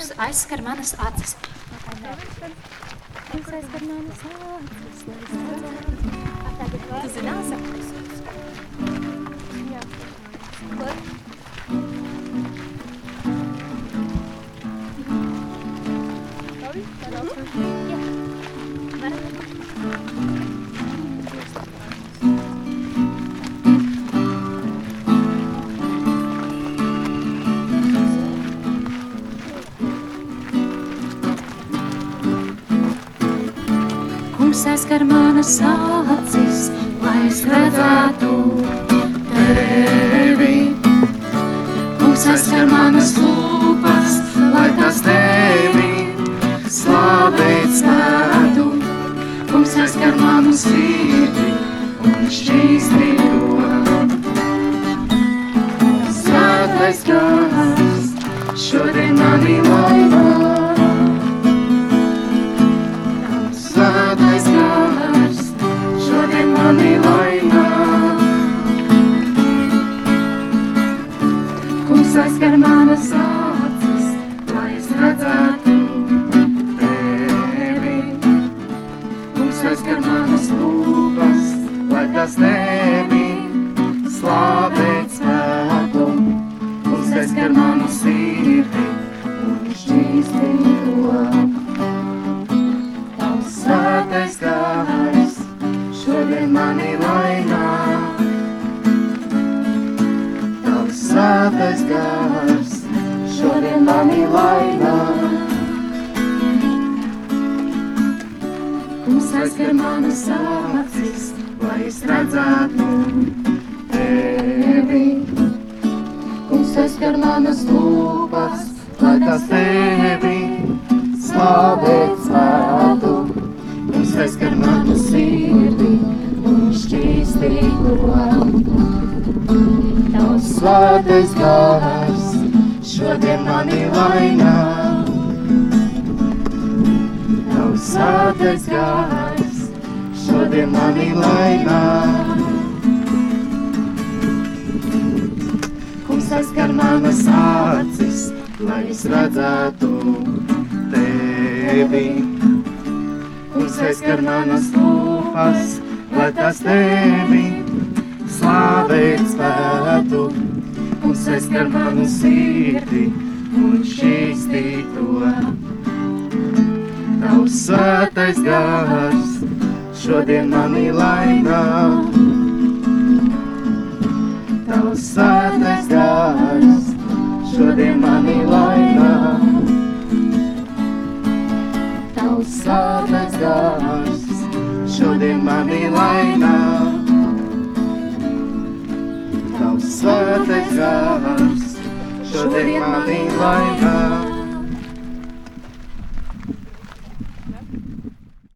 kungs aizskar manas acis. Kungs aizskar manas acis. Tu zināsi? Jā. Labi, tā daudz. Jā. Kungs aizskar manas acis, lai es redzētu tevi. Kungs aizskar manas lūpas, lai tas tevi slavēt spētu. Kungs aizskar manu sirdi un šķīsti to. Svētais gars, šodien mani laimā. Manas acis, lai es redzētu tevi. Kungs aizskar manas lūpas, lai tas tevi slavēt spētu. Kungs aizskar manu sirdi un šķīsti to. Tavs svētais gars, šodien mani laimā. Tavs svētais gars, mani laimā. Kungs aizskar manas acis, lai es redzētu tevi. Kungs aizskar manas lūpas, lai tas tevi slavēt svētu. Kungs aizskar manu sirdi un šķīstī to. Tavs svētais gars, šodien mani laimā. Tavs svētais gars, šodien mani laimā. Kungs aizskar manas acis, lai es redzētu tevi. Kungs aizskar manas lūpas, lai tas tevi slavēt spētu. Aizskar manu sirdi un šķīstī to. Tavs svētais gars, šodien mani laimā. Tavs svētais gars, šodien mani laimā. Tavs svētais gars, šodien mani laimā. laimīgās, šodien manī laimīgās.